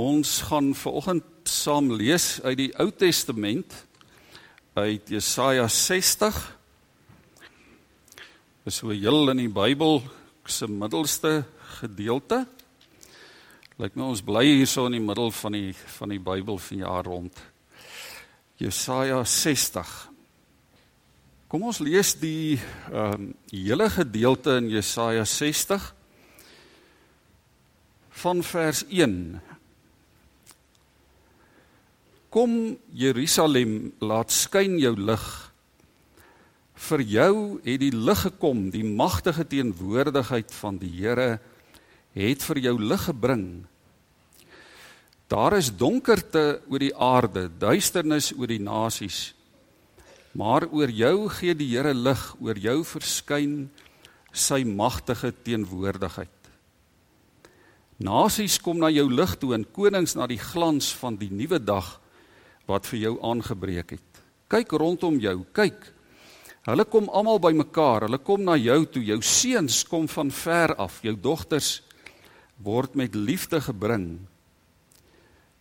Ons gaan vanoggend saam lees uit die Ou Testament uit Jesaja 60. Dis so heel in die Bybel se middelste gedeelte. Lyk my ons bly hierso in die middel van die van die Bybel van jaar rond. Jesaja 60. Kom ons lees die ehm um, hele gedeelte in Jesaja 60 van vers 1 Kom Jerusalem, laat skyn jou lig. Vir jou het die lig gekom, die magtige teenwoordigheid van die Here het vir jou lig gebring. Daar is donkerte oor die aarde, duisternis oor die nasies. Maar oor jou gee die Here lig, oor jou verskyn sy magtige teenwoordigheid. Nasies kom na jou lig toe en konings na die glans van die nuwe dag wat vir jou aangebreek het. Kyk rondom jou, kyk. Hulle kom almal bymekaar. Hulle kom na jou toe. Jou seuns kom van ver af. Jou dogters word met liefde gebring.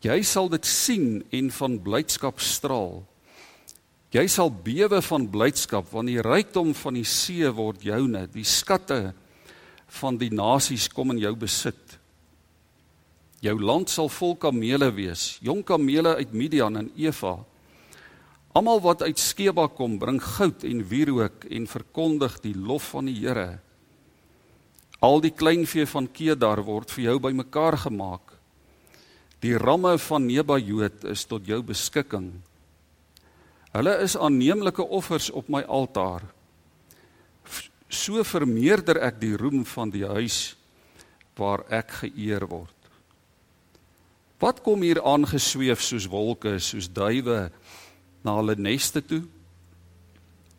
Jy sal dit sien en van blydskap straal. Jy sal bewe van blydskap want die rykdom van die see word joune. Die skatte van die nasies kom in jou besit. Jou land sal vol kamele wees, jong kamele uit Midian en Eva. Almal wat uit Skeba kom, bring goud en wierook en verkondig die lof van die Here. Al die kleinvee van Kedar word vir jou bymekaar gemaak. Die ramme van Nebajoot is tot jou beskikking. Hulle is aanneemlike offers op my altaar. So vermeerder ek die roem van die huis waar ek geëer word. Wat kom hier aangesweef soos wolke, soos duwe na hulle neste toe?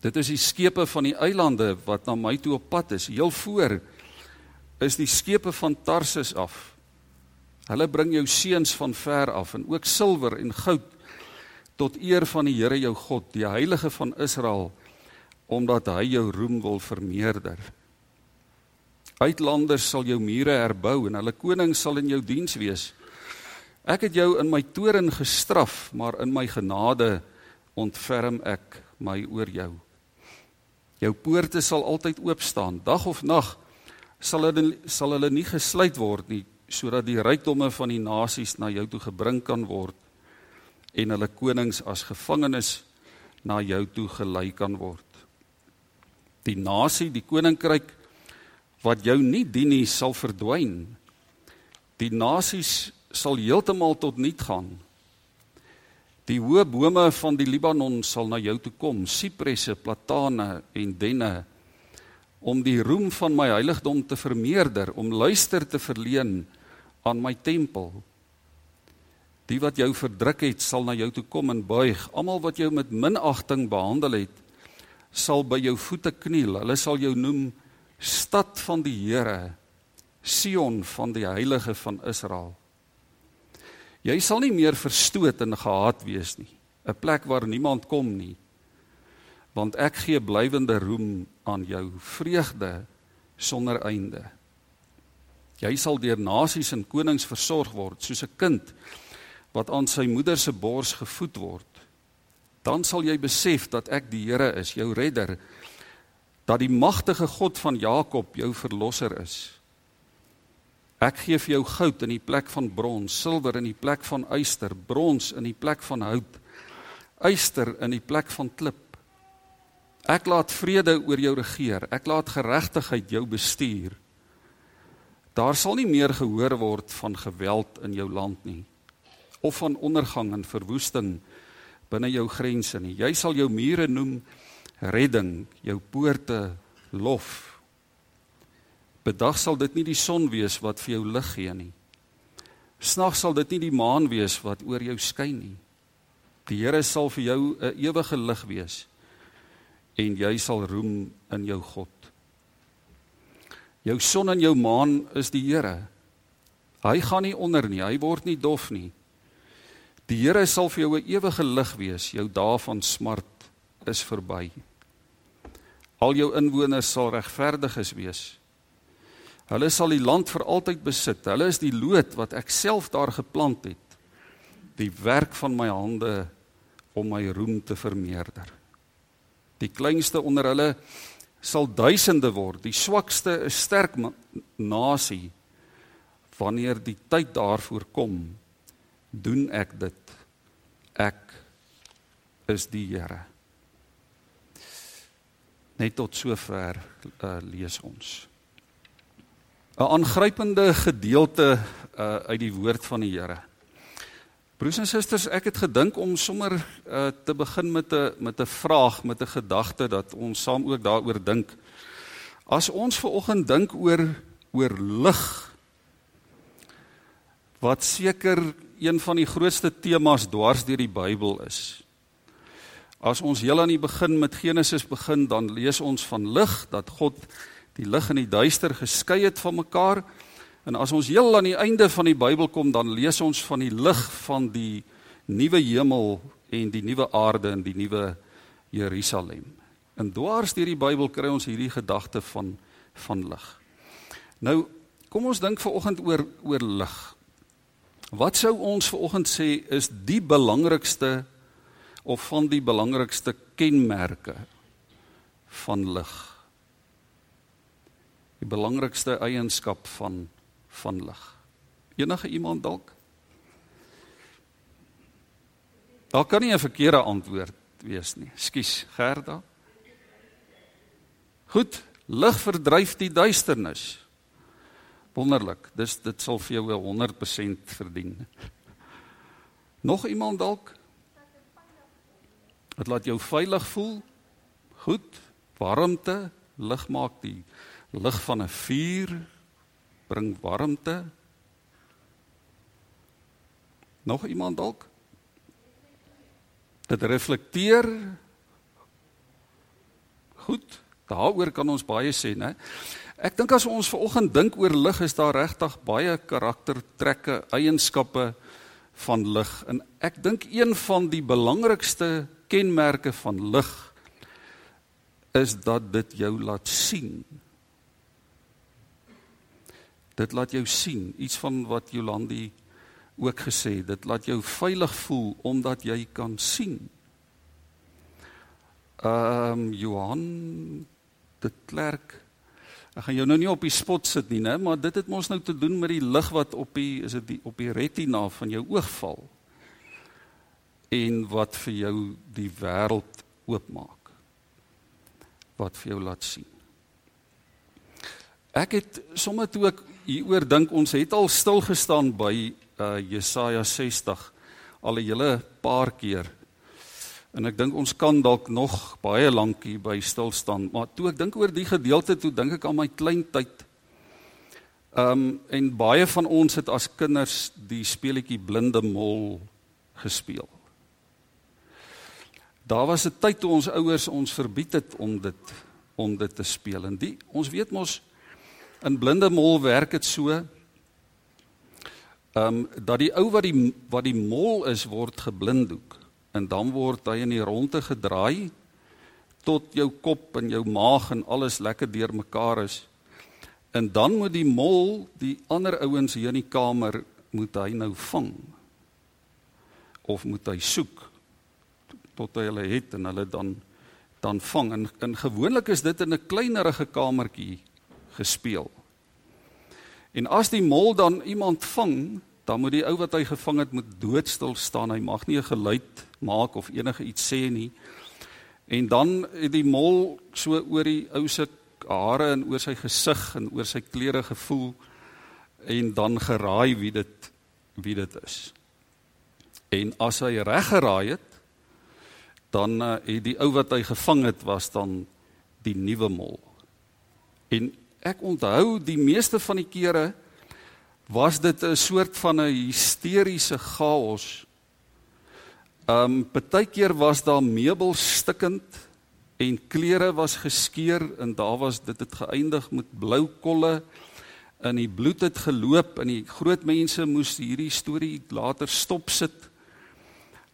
Dit is die skepe van die eilande wat na my toe op pad is. Heel voor is die skepe van Tarsus af. Hulle bring jou seuns van ver af en ook silwer en goud tot eer van die Here jou God, die heilige van Israel, omdat hy jou roem wil vermeerder. Uitlanders sal jou mure herbou en hulle konings sal in jou diens wees. Ek het jou in my toren gestraf, maar in my genade ontferm ek my oor jou. Jou poorte sal altyd oop staan, dag of nag sal hulle sal hulle nie gesluit word nie, sodat die rykdomme van die nasies na jou toe gebring kan word en hulle konings as gevangenes na jou toe gelei kan word. Die nasie, die koninkryk wat jou nie dien nie, sal verdwyn. Die nasies sal heeltemal tot niet gaan. Die hoë bome van die Libanon sal na jou toe kom, sipresse, platane en denne, om die roem van my heiligdom te vermeerder, om luister te verleen aan my tempel. Die wat jou verdruk het, sal na jou toe kom en buig. Almal wat jou met minagting behandel het, sal by jou voete kniel. Hulle sal jou noem stad van die Here, Sion van die heilige van Israel. Jy sal nie meer verstoot en gehaat wees nie. 'n Plek waar niemand kom nie. Want ek gee blywende roem aan jou, vreugde sonder einde. Jy sal deur nasies en konings versorg word soos 'n kind wat aan sy moeder se bors gevoed word. Dan sal jy besef dat ek die Here is, jou redder, dat die magtige God van Jakob jou verlosser is. Ek gee vir jou goud in die plek van brons, silwer in die plek van yster, brons in die plek van hout, yster in die plek van klip. Ek laat vrede oor jou regeer. Ek laat geregtigheid jou bestuur. Daar sal nie meer gehoor word van geweld in jou land nie of van ondergang en verwoesting binne jou grense nie. Jy sal jou mure noem redding, jou poorte lof. Bedag sal dit nie die son wees wat vir jou lig gee nie. Snag sal dit nie die maan wees wat oor jou skyn nie. Die Here sal vir jou 'n ewige lig wees en jy sal roem in jou God. Jou son en jou maan is die Here. Hy gaan nie onder nie, hy word nie dof nie. Die Here sal vir jou 'n ewige lig wees, jou dae van smart is verby. Al jou inwoners sal regverdiges wees. Hulle sal die land vir altyd besit. Hulle is die loot wat ek self daar geplant het. Die werk van my hande om my roem te vermeerder. Die kleinste onder hulle sal duisende word, die swakste 'n sterk nasie. Wanneer die tyd daarvoor kom, doen ek dit. Ek is die Here. Net tot sover uh, lees ons. 'n Aangrypende gedeelte uh, uit die woord van die Here. Broers en susters, ek het gedink om sommer uh, te begin met 'n met 'n vraag, met 'n gedagte dat ons saam ook daaroor dink. As ons ver oggend dink oor oor lig wat seker een van die grootste temas dwars deur die Bybel is. As ons heel aan die begin met Genesis begin, dan lees ons van lig dat God die lig en die duister geskei het van mekaar. En as ons heel aan die einde van die Bybel kom, dan lees ons van die lig van die nuwe hemel en die nuwe aarde en die nuwe Jerusalem. En dwars deur die Bybel kry ons hierdie gedagte van van lig. Nou, kom ons dink vanoggend oor oor lig. Wat sou ons vanoggend sê is die belangrikste of van die belangrikste kenmerke van lig? Die belangrikste eienskap van van lig. Enige iemand dalk? Daar kan nie 'n verkeerde antwoord wees nie. Skus, Gerda. Goed, lig verdryf die duisternis. Wonderlik. Dis dit sal vir jou 100% verdien. Nog iemand dalk? Dit laat jou veilig voel. Goed. Warmte, lig maak die lig van 'n vuur bring warmte. Nog iemand dalk? Dit reflekteer. Goed, daaroor kan ons baie sê, né? Ek dink as ons vanoggend dink oor lig, is daar regtig baie karaktertrekke, eienskappe van lig. En ek dink een van die belangrikste kenmerke van lig is dat dit jou laat sien Dit laat jou sien iets van wat Jolandi ook gesê het. Dit laat jou veilig voel omdat jy kan sien. Ehm um, Johan de Klerk Ek gaan jou nou nie op die spot sit nie, né, maar dit het mos nou te doen met die lig wat op die is dit op die retina van jou oog val. En wat vir jou die wêreld oopmaak. Wat vir jou laat sien. Ek het sommer toe ek hieroor dink ons het al stil gestaan by uh, Jesaja 60 al 'n hele paar keer. En ek dink ons kan dalk nog baie lank hier by stil staan, maar toe ek dink oor die gedeelte toe dink ek aan my klein tyd. Ehm um, en baie van ons het as kinders die speletjie Blinde Mol gespeel. Daar was 'n tyd toe ons ouers ons verbied het om dit om dit te speel. En die ons weet mos In blinde mol werk dit so. Ehm um, dat die ou wat die wat die mol is word geblinddoek en dan word hy in die ronde gedraai tot jou kop en jou maag en alles lekker deurmekaar is. En dan moet die mol die ander ouens hier in die kamer moet hy nou vang. Of moet hy soek tot hy hulle het en hulle dan dan vang en gewoonlik is dit in 'n kleinerige kamertjie gespeel. En as die mol dan iemand vang, dan moet die ou wat hy gevang het moet doodstil staan. Hy mag nie 'n geluid maak of enige iets sê nie. En dan het die mol so oor die ou se hare en oor sy gesig en oor sy klere gevoel en dan geraai wie dit wie dit is. En as hy reg geraai het, dan uh, het die ou wat hy gevang het was dan die nuwe mol. En ek onthou die meeste van die kere was dit 'n soort van 'n hysteriese chaos. Um partykeer was daar meubels stikkend en klere was geskeur en daar was dit het geëindig met blou kolle en die bloed het geloop en die groot mense moes hierdie storie later stop sit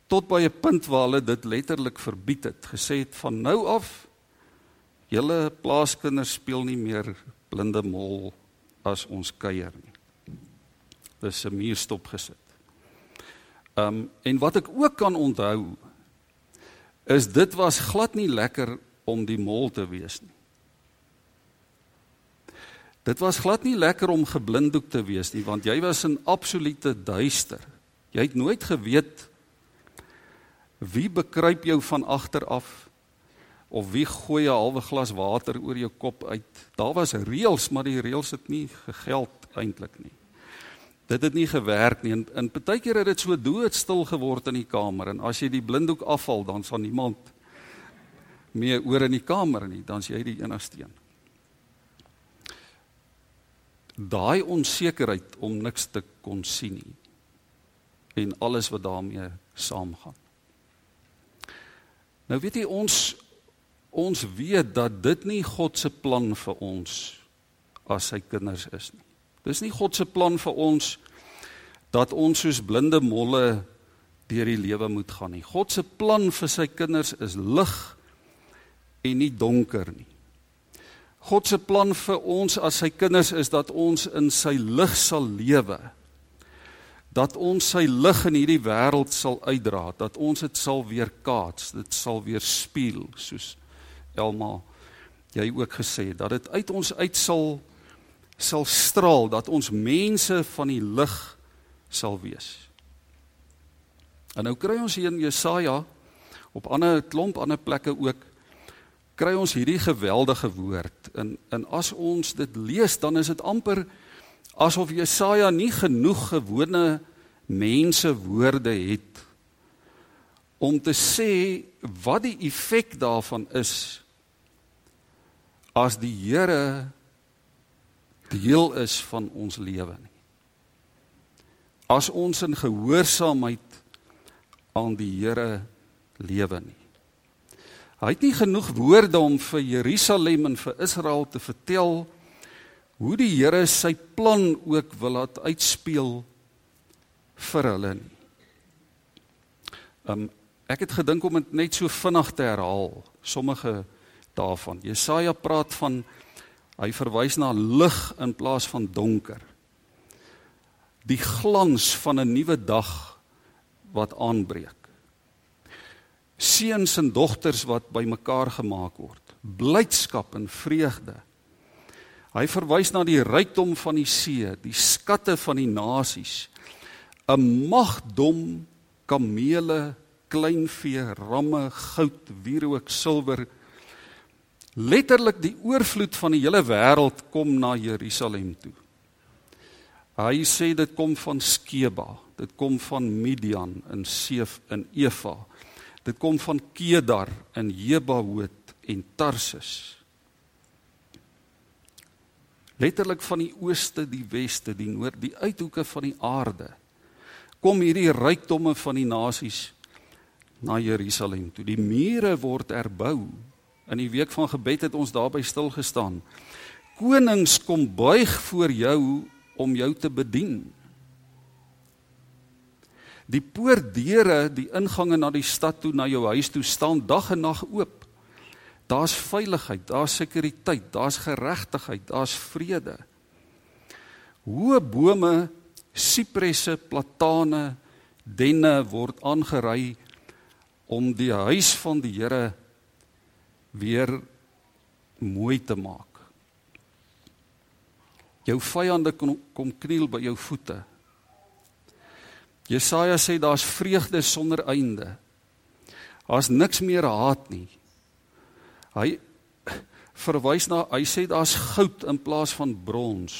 tot by 'n punt waar hulle dit letterlik verbied het gesê het van nou af julle plaaskinders speel nie meer blinde mol as ons kuier nie. Dis 'n muur stop gesit. Um en wat ek ook kan onthou is dit was glad nie lekker om die mol te wees nie. Dit was glad nie lekker om geblinddoek te wees nie want jy was in absolute duister. Jy het nooit geweet wie bekruip jou van agter af of wie gooi 'n halwe glas water oor jou kop uit. Daar was reëls, maar die reëls het nie gegeld eintlik nie. Dit het nie gewerk nie. En, en partykeer het dit so doodstil geword in die kamer en as jy die blinddoek afval, dan sal niemand meer oor in die kamer nie, dan's jy die enigste een. Daai onsekerheid om niks te kon sien nie en alles wat daarmee saamgaan. Nou weet jy ons ons weet dat dit nie God se plan vir ons as sy kinders is nie. Dis nie God se plan vir ons dat ons soos blinde molle deur die lewe moet gaan nie. God se plan vir sy kinders is lig en nie donker nie. God se plan vir ons as sy kinders is dat ons in sy lig sal lewe. Dat ons sy lig in hierdie wêreld sal uitdra, dat ons dit sal weerkaats, dit sal weerspieël soos Elma jy ook gesê dat dit uit ons uit sal sal straal dat ons mense van die lig sal wees. En nou kry ons hier in Jesaja op ander klomp ander plekke ook kry ons hierdie geweldige woord. En en as ons dit lees dan is dit amper asof Jesaja nie genoeg gewone mense woorde het om te sê wat die effek daarvan is as die Here deel is van ons lewe nie. As ons in gehoorsaamheid aan die Here lewe nie. Hy het nie genoeg woorde om vir Jerusalem en vir Israel te vertel hoe die Here sy plan ook wil laat uitspeel vir hulle nie. Um ek het gedink om dit net so vinnig te herhaal. Sommige daarvan. Jesaja praat van hy verwys na lig in plaas van donker. Die glans van 'n nuwe dag wat aanbreek. Seuns en dogters wat bymekaar gemaak word. Blydskap en vreugde. Hy verwys na die rykdom van die see, die skatte van die nasies. 'n Magdom kamele, kleinvee, ramme, goud, wierook, silwer, Letterlik die oorvloed van die hele wêreld kom na Jerusalem toe. Hy sê dit kom van Skeba, dit kom van Midian in Seef in Eva. Dit kom van Kedar in Jebahoot en Tarsis. Letterlik van die ooste, die weste, die noord, die uithoeke van die aarde kom hierdie rykdomme van die nasies na Jerusalem toe. Die mure word herbou In die week van gebed het ons daarby stil gestaan. Konings kom buig voor jou om jou te bedien. Die poortdeure, die ingange na die stad toe, na jou huis toe staan dag en nag oop. Daar's veiligheid, daar's sekuriteit, daar's geregtigheid, daar's vrede. Hoë bome, sipresse, platane, denne word aangery om die huis van die Here weer mooi te maak. Jou vyande kom kom kniel by jou voete. Jesaja sê daar's vreugde sonder einde. Daar's niks meer haat nie. Hy verwys na hy sê daar's goud in plaas van brons.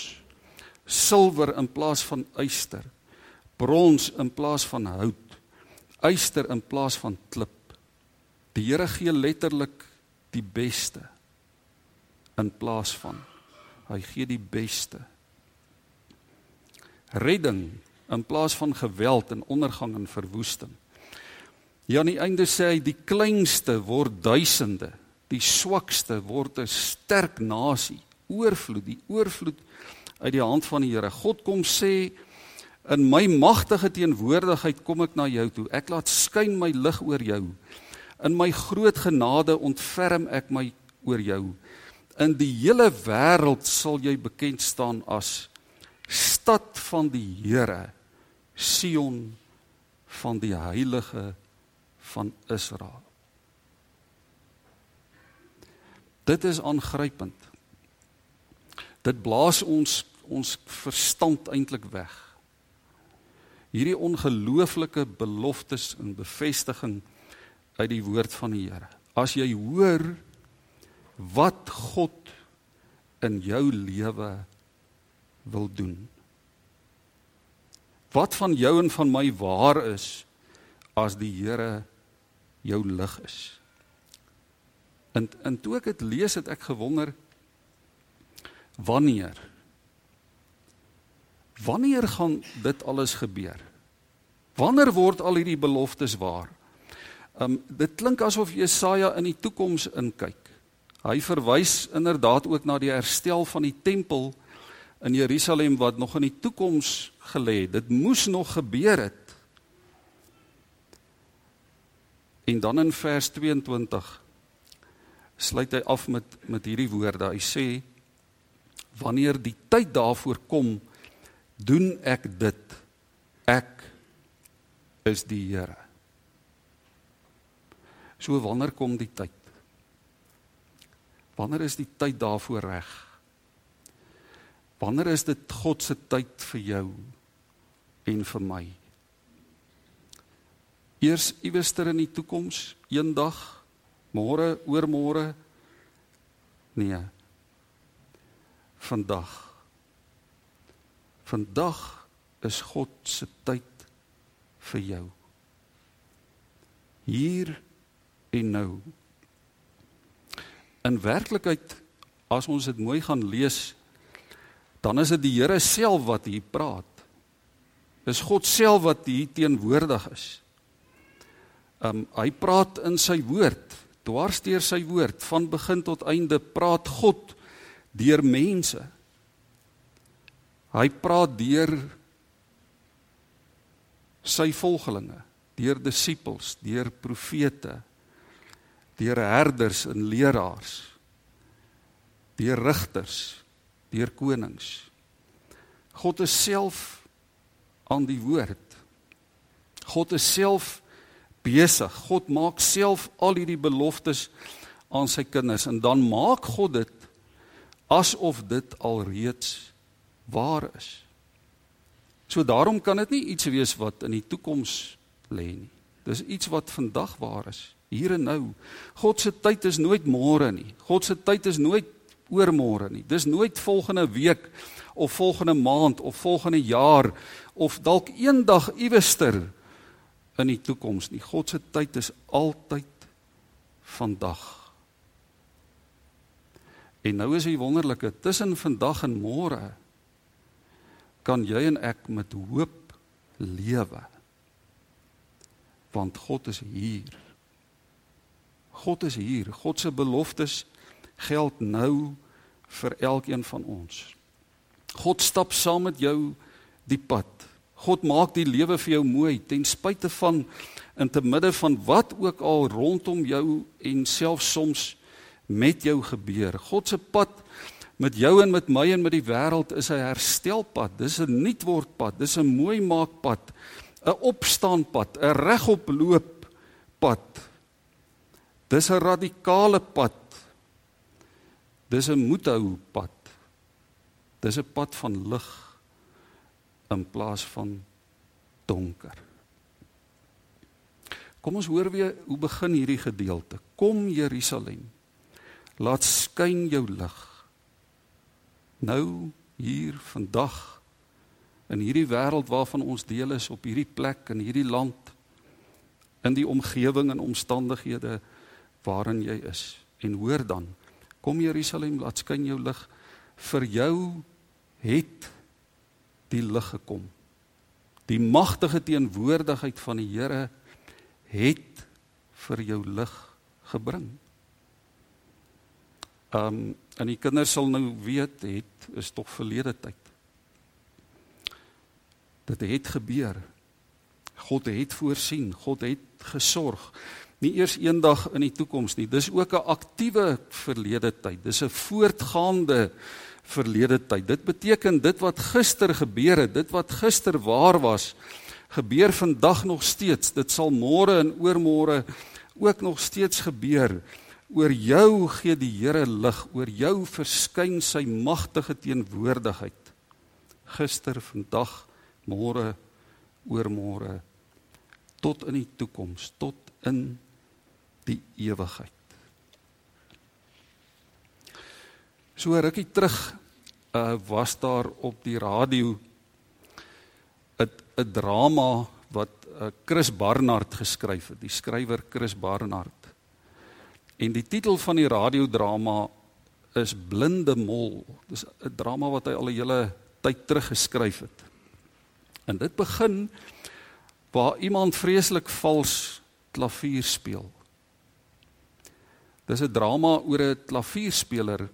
Silwer in plaas van yster. Brons in plaas van hout. Yster in plaas van klip. Die Here gee letterlik die beste in plaas van. Hy gee die beste. Redding in plaas van geweld en ondergang en verwoesting. Ja aan die einde sê hy die kleinste word duisende die swakste word 'n sterk nasie. Oorvloed die oorvloed uit die hand van die Here. God kom sê in my magtige teenwoordigheid kom ek na jou toe. Ek laat skyn my lig oor jou In my groot genade ontferm ek my oor jou. in die hele wêreld sal jy bekend staan as stad van die Here, Sion van die heilige van Israel. Dit is aangrypend. Dit blaas ons ons verstand eintlik weg. Hierdie ongelooflike beloftes en bevestiging uit die woord van die Here. As jy hoor wat God in jou lewe wil doen. Wat van jou en van my waar is as die Here jou lig is. En en toe ek dit lees het ek gewonder wanneer wanneer gaan dit alles gebeur? Wanneer word al hierdie beloftes waar? Um dit klink asof Jesaja in die toekoms inkyk. Hy verwys inderdaad ook na die herstel van die tempel in Jerusalem wat nog in die toekoms gelê het. Dit moes nog gebeur het. En dan in vers 22 sluit hy af met met hierdie woorde. Hy sê wanneer die tyd daarvoor kom, doen ek dit. Ek is die Here. So wanneer kom die tyd? Wanneer is die tyd daarvoor reg? Wanneer is dit God se tyd vir jou en vir my? Eers iewerster in die toekoms, eendag Môre, oormôre? Nee. Vandag. Vandag is God se tyd vir jou. Hier en nou. In werklikheid as ons dit mooi gaan lees, dan is dit die Here self wat hier praat. Dis God self wat hier teenwoordig is. Um hy praat in sy woord dwars deur sy woord van begin tot einde praat God deur mense. Hy praat deur sy volgelinge, deur disippels, deur profete, deur herders en leraars, deur rigters, deur konings. God is self aan die woord. God is self besig. God maak self al hierdie beloftes aan sy kinders en dan maak God dit asof dit alreeds waar is. So daarom kan dit nie iets wees wat in die toekoms lê nie. Dis iets wat vandag waar is, hier en nou. God se tyd is nooit môre nie. God se tyd is nooit oormôre nie. Dis nooit volgende week of volgende maand of volgende jaar of dalk eendag iewester in die toekoms nie. God se tyd is altyd vandag. En nou is die wonderlike tussen vandag en môre kan jy en ek met hoop lewe. Want God is hier. God is hier. God se beloftes geld nou vir elkeen van ons. God stap saam met jou die pad. God maak die lewe vir jou mooi ten spyte van in te midde van wat ook al rondom jou en selfs soms met jou gebeur. God se pad met jou en met my en met die wêreld is 'n herstelpad. Dis 'n nuutwordpad. Dis 'n mooi maakpad. 'n Opstaanpad, 'n regop loop pad. Dis 'n radikale pad. Dis 'n moethou pad. Dis 'n pad van lig in plaas van donker. Kom ons hoor weer hoe begin hierdie gedeelte. Kom Jerusalem. Laat skyn jou lig. Nou hier vandag in hierdie wêreld waarvan ons deel is op hierdie plek in hierdie land in die omgewing en omstandighede waarin jy is. En hoor dan, kom Jerusalem, laat skyn jou lig vir jou het die lig gekom. Die magtige teenwoordigheid van die Here het vir jou lig gebring. Um en die kinders sal nou weet het is tog verlede tyd. Dit het gebeur. God het voorsien, God het gesorg. Nie eers eendag in die toekoms nie. Dis ook 'n aktiewe verlede tyd. Dis 'n voortgaande verlede tyd. Dit beteken dit wat gister gebeur het, dit wat gister waar was, gebeur vandag nog steeds. Dit sal môre en oormôre ook nog steeds gebeur. Oor jou gee die Here lig, oor jou verskyn sy magtige teenwoordigheid. Gister, vandag, môre, oormôre tot in die toekoms, tot in die ewigheid. So rukkie terug uh was daar op die radio 'n 'n drama wat uh, Chris Barnard geskryf het, die skrywer Chris Barnard. En die titel van die radiodrama is Blinde Mol. Dis 'n drama wat hy al 'n hele tyd terug geskryf het. En dit begin waar iemand vreeslik vals klavier speel. Dis 'n drama oor 'n klavierspeler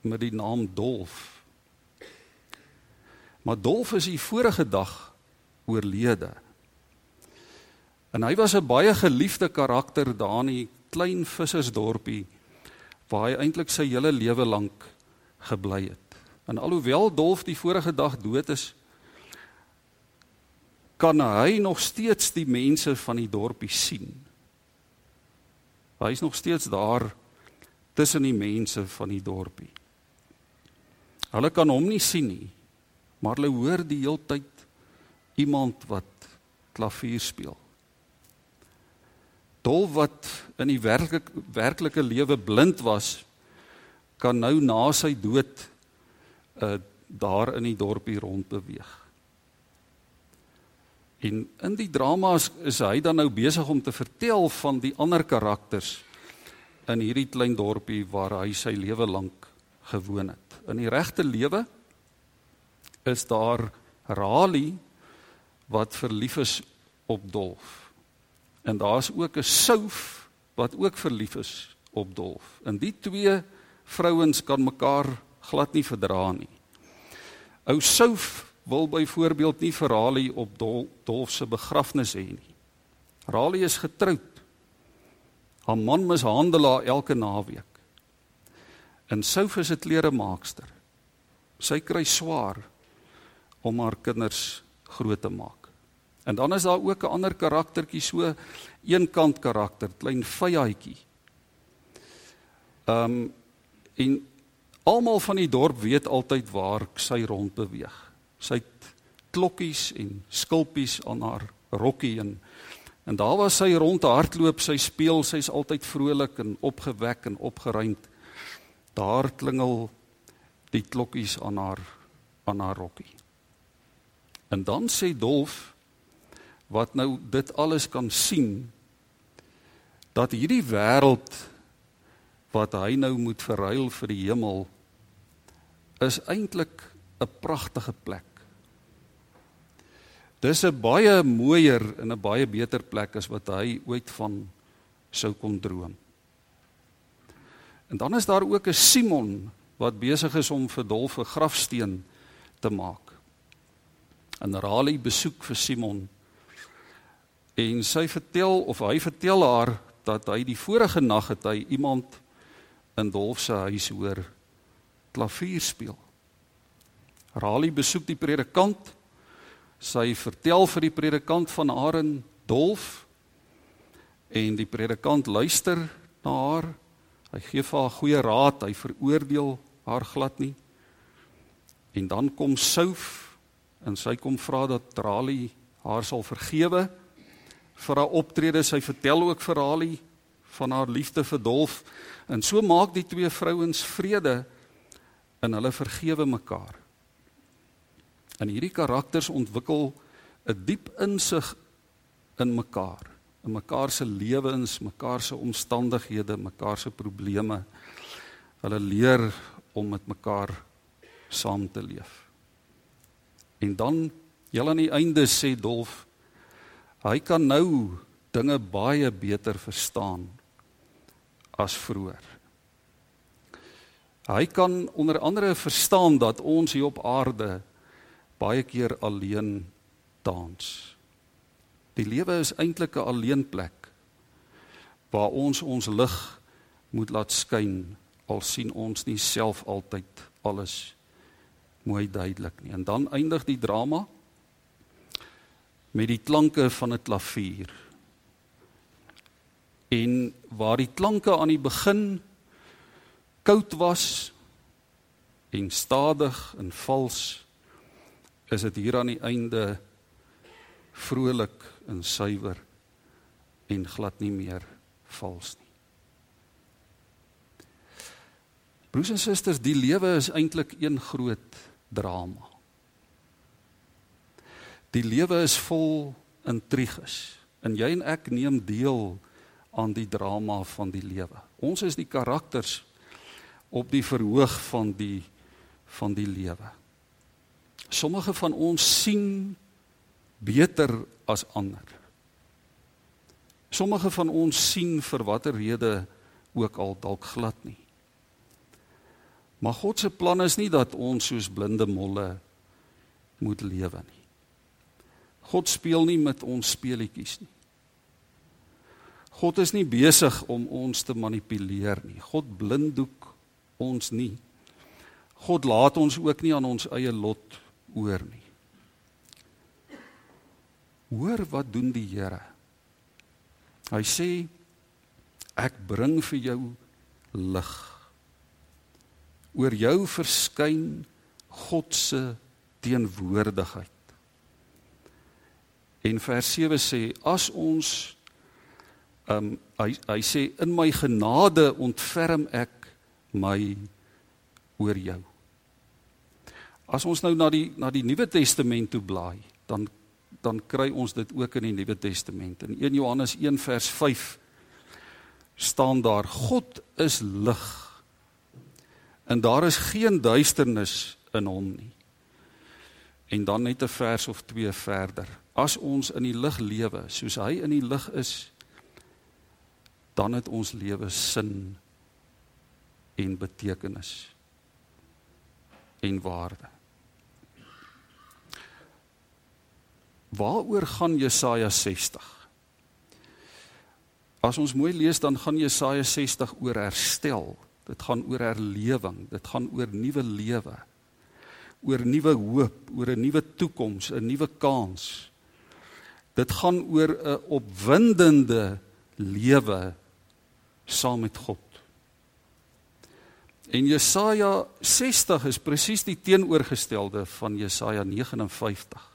met die naam Dolf. Maar Dolf is die vorige dag oorlede. En hy was 'n baie geliefde karakter daar in die klein vissersdorpie waar hy eintlik sy hele lewe lank gebly het. En alhoewel Dolf die vorige dag dood is, kan hy nog steeds die mense van die dorpie sien. Hy is nog steeds daar tussen die mense van die dorpie. Hulle kan hom nie sien nie, maar hulle hoor die heeltyd iemand wat klavier speel. Dol wat in die werklike werklike lewe blind was, kan nou na sy dood uh daar in die dorpie rond beweeg. En in die drama is, hy dan nou besig om te vertel van die ander karakters in hierdie klein dorpie waar hy sy lewe lank gewoon het in die regte lewe is daar Rali wat verlief is op Dolf. En daar's ook 'n Souf wat ook verlief is op Dolf. En die twee vrouens kan mekaar glad nie verdra nie. Ou Souf wil byvoorbeeld nie vir Rali op Dol, Dolf se begrafnis hê nie. Rali is getroud. Haar man mishandel haar elke naweek. En Souf is 'n kleremaakster. Sy kry swaar om haar kinders groot te maak. En dan is daar ook 'n ander karaktertjie so eenkant karakter, klein vyandjie. Ehm um, en almal van die dorp weet altyd waar sy rond beweeg. Sy het klokkies en skulpies aan haar rokkie en en daar waar sy rond hardloop, sy speel, sy's altyd vrolik en opgewek en opgeruimd. Daar klingel die klokkies aan haar aan haar rokkie. En dan sê Dolf wat nou dit alles kan sien dat hierdie wêreld wat hy nou moet verruil vir die hemel is eintlik 'n pragtige plek. Dis 'n baie mooier en 'n baie beter plek as wat hy ooit van sou kon droom. En dan is daar ook 'n Simon wat besig is om vir Dolf 'n grafsteen te maak. En Rali besoek vir Simon en sy vertel of hy vertel haar dat hy die vorige nag het hy iemand in Dolf se huis hoor klavier speel. Rali besoek die predikant. Sy vertel vir die predikant van haar in Dolf en die predikant luister na haar Hy gee vir haar goeie raad, hy veroordeel haar glad nie. En dan kom Souf en sy kom vra dat Trali haar sal vergewe vir haar optrede. Sy vertel ook vir Rali van haar liefde vir Dolf en so maak die twee vrouens vrede en hulle vergewe mekaar. En hierdie karakters ontwikkel 'n diep insig in mekaar in mekaar se lewens, mekaar se omstandighede, mekaar se probleme. Hulle leer om met mekaar saam te leef. En dan heel aan die einde sê Dolf hy kan nou dinge baie beter verstaan as vroeër. Hy kan onder andere verstaan dat ons hier op aarde baie keer alleen dans. Die lewe is eintlik 'n alleen plek. waar ons ons lig moet laat skyn al sien ons nie self altyd alles mooi duidelik nie. En dan eindig die drama met die klanke van 'n klavier. En waar die klanke aan die begin koud was en stadig en vals is dit hier aan die einde vrolik en suiwer en glad nie meer vals nie. Broers en susters, die lewe is eintlik een groot drama. Die lewe is vol intriges en jy en ek neem deel aan die drama van die lewe. Ons is die karakters op die verhoog van die van die lewe. Sommige van ons sien beter as ander. Sommige van ons sien vir watter rede ook al dalk glad nie. Maar God se plan is nie dat ons soos blinde molle moet lewe nie. God speel nie met ons speletjies nie. God is nie besig om ons te manipuleer nie. God blinddoek ons nie. God laat ons ook nie aan ons eie lot oor nie. Hoor wat doen die Here? Hy sê ek bring vir jou lig. Oor jou verskyn God se teenwoordigheid. En vers 7 sê as ons um hy hy sê in my genade ontferm ek my oor jou. As ons nou na die na die Nuwe Testament toe blaai, dan dan kry ons dit ook in die Nuwe Testament. In 1 Johannes 1 vers 5 staan daar God is lig. En daar is geen duisternis in hom nie. En dan net 'n vers of twee verder. As ons in die lig lewe, soos hy in die lig is, dan het ons lewe sin en betekenis en waarde. Waaroor gaan Jesaja 60? As ons mooi lees dan gaan Jesaja 60 oor herstel. Dit gaan oor herlewing, dit gaan oor nuwe lewe. Oor nuwe hoop, oor 'n nuwe toekoms, 'n nuwe kans. Dit gaan oor 'n opwindende lewe saam met God. En Jesaja 60 is presies die teenoorgestelde van Jesaja 59.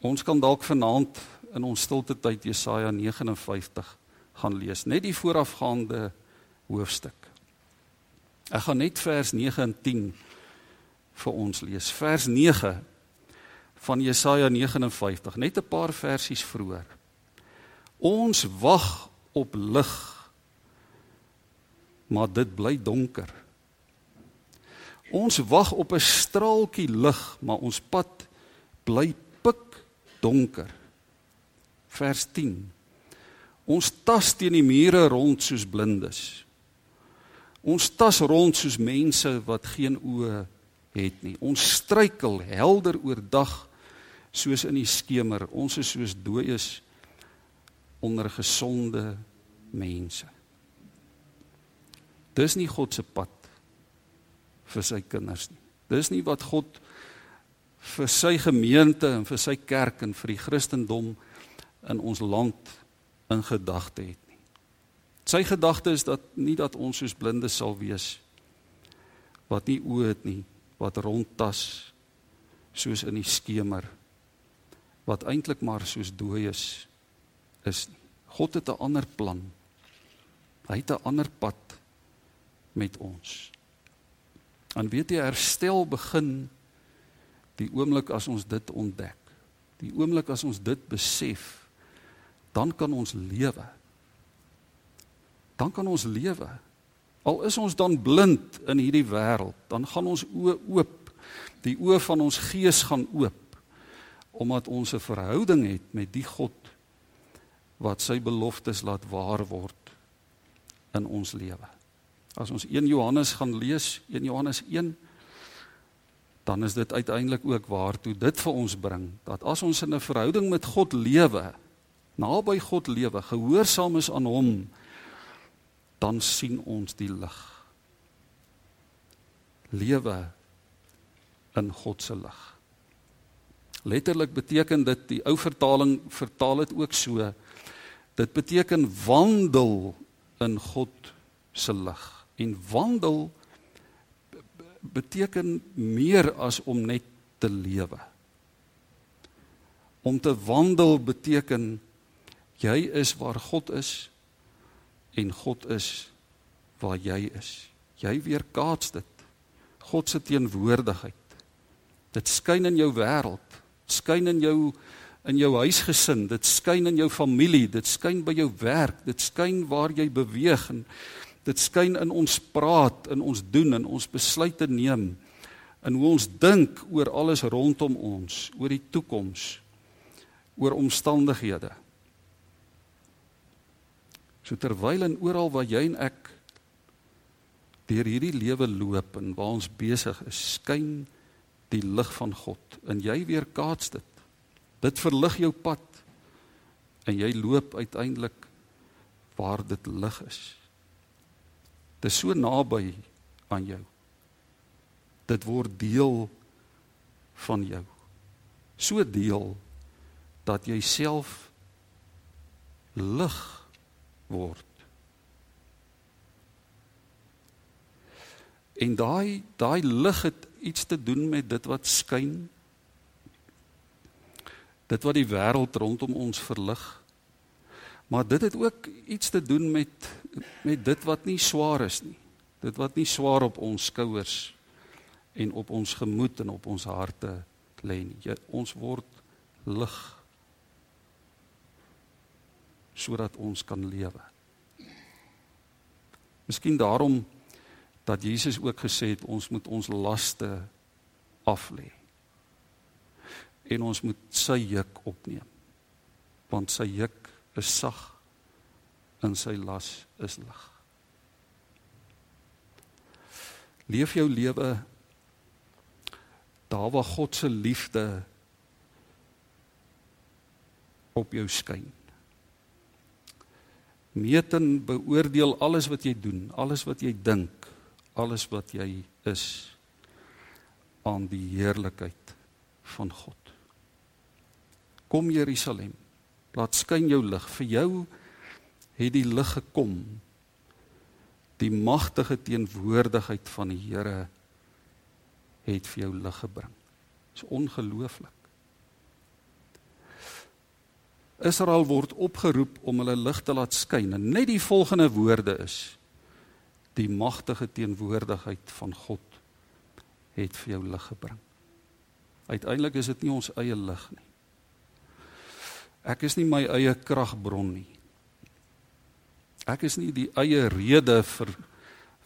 Ons kan dalk vanaand in ons stilte tyd Jesaja 59 gaan lees, net die voorafgaande hoofstuk. Ek gaan net vers 9 en 10 vir ons lees. Vers 9 van Jesaja 59, net 'n paar versies vroeër. Ons wag op lig maar dit bly donker. Ons wag op 'n straaltjie lig, maar ons pad bly donker. Vers 10. Ons tas teen die mure rond soos blindes. Ons tas rond soos mense wat geen oë het nie. Ons struikel helder oordag soos in die skemer. Ons is soos dooies onder gesonde mense. Dis nie God se pad vir sy kinders nie. Dis nie wat God vir sy gemeente en vir sy kerk en vir die Christendom in ons land in gedagte het nie. Sy gedagte is dat nie dat ons soos blinde sal wees wat nie oë het nie, wat rondtas soos in die skemer wat eintlik maar soos dooies is nie. God het 'n ander plan. Hy het 'n ander pad met ons. En weet jy herstel begin die oomblik as ons dit ontdek. Die oomblik as ons dit besef, dan kan ons lewe. Dan kan ons lewe. Al is ons dan blind in hierdie wêreld, dan gaan ons oë oop. Die oë van ons gees gaan oop omdat ons 'n verhouding het met die God wat sy beloftes laat waar word in ons lewe. As ons 1 Johannes gaan lees, 1 Johannes 1, dan is dit uiteindelik ook waartoe dit vir ons bring dat as ons in 'n verhouding met God lewe, naby God lewe, gehoorsaam is aan hom, dan sien ons die lig. Lewe in God se lig. Letterlik beteken dit die ou vertaling vertaal dit ook so. Dit beteken wandel in God se lig. En wandel beteken meer as om net te lewe. Om te wandel beteken jy is waar God is en God is waar jy is. Jy weerkaats dit. God se teenwoordigheid. Dit skyn in jou wêreld, skyn in jou in jou huisgesin, dit skyn in jou familie, dit skyn by jou werk, dit skyn waar jy beweeg en dit skyn in ons praat, in ons doen, in ons besluite neem, in hoe ons dink oor alles rondom ons, oor die toekoms, oor omstandighede. So terwyl en oral waar jy en ek deur hierdie lewe loop en waar ons besig is, skyn die lig van God en jy weer kaats dit. Dit verlig jou pad en jy loop uiteindelik waar dit lig is. Dit is so naby aan jou. Dit word deel van jou. So deel dat jy self lig word. En daai daai lig het iets te doen met dit wat skyn. Dit wat die wêreld rondom ons verlig. Maar dit het ook iets te doen met met dit wat nie swaar is nie. Dit wat nie swaar op ons skouers en op ons gemoed en op ons harte lê nie. Jy, ons word lig sodat ons kan lewe. Miskien daarom dat Jesus ook gesê het ons moet ons laste af lê. En ons moet sy juk opneem. Want sy juk is sag en sy las is lig. Leef jou lewe daar waar God se liefde op jou skyn. Meet en beoordeel alles wat jy doen, alles wat jy dink, alles wat jy is aan die heerlikheid van God. Kom Jerusalem, laat skyn jou lig. Vir jou het die lig gekom. Die magtige teenwoordigheid van die Here het vir jou lig gebring. Dit is ongelooflik. Israel word opgeroep om hulle lig te laat skyn. En net die volgende woorde is: Die magtige teenwoordigheid van God het vir jou lig gebring. Uiteindelik is dit nie ons eie lig nie. Ek is nie my eie kragbron nie. Ek is nie die eie rede vir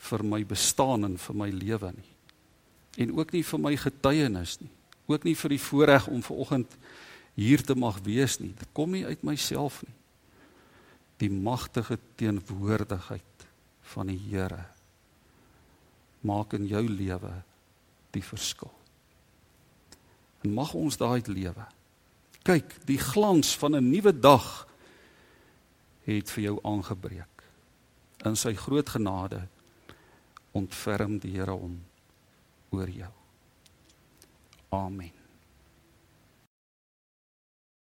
vir my bestaan en vir my lewe nie. En ook nie vir my getuienis nie. Ook nie vir die voorreg om vanoggend hier te mag wees nie. Dit kom nie uit myself nie. Die magtige teenwoordigheid van die Here maak in jou lewe die verskil. En mag ons daai lewe. Kyk, die glans van 'n nuwe dag het vir jou aangebreek. In sy groot genade ontferm die Here hom oor jou. Amen.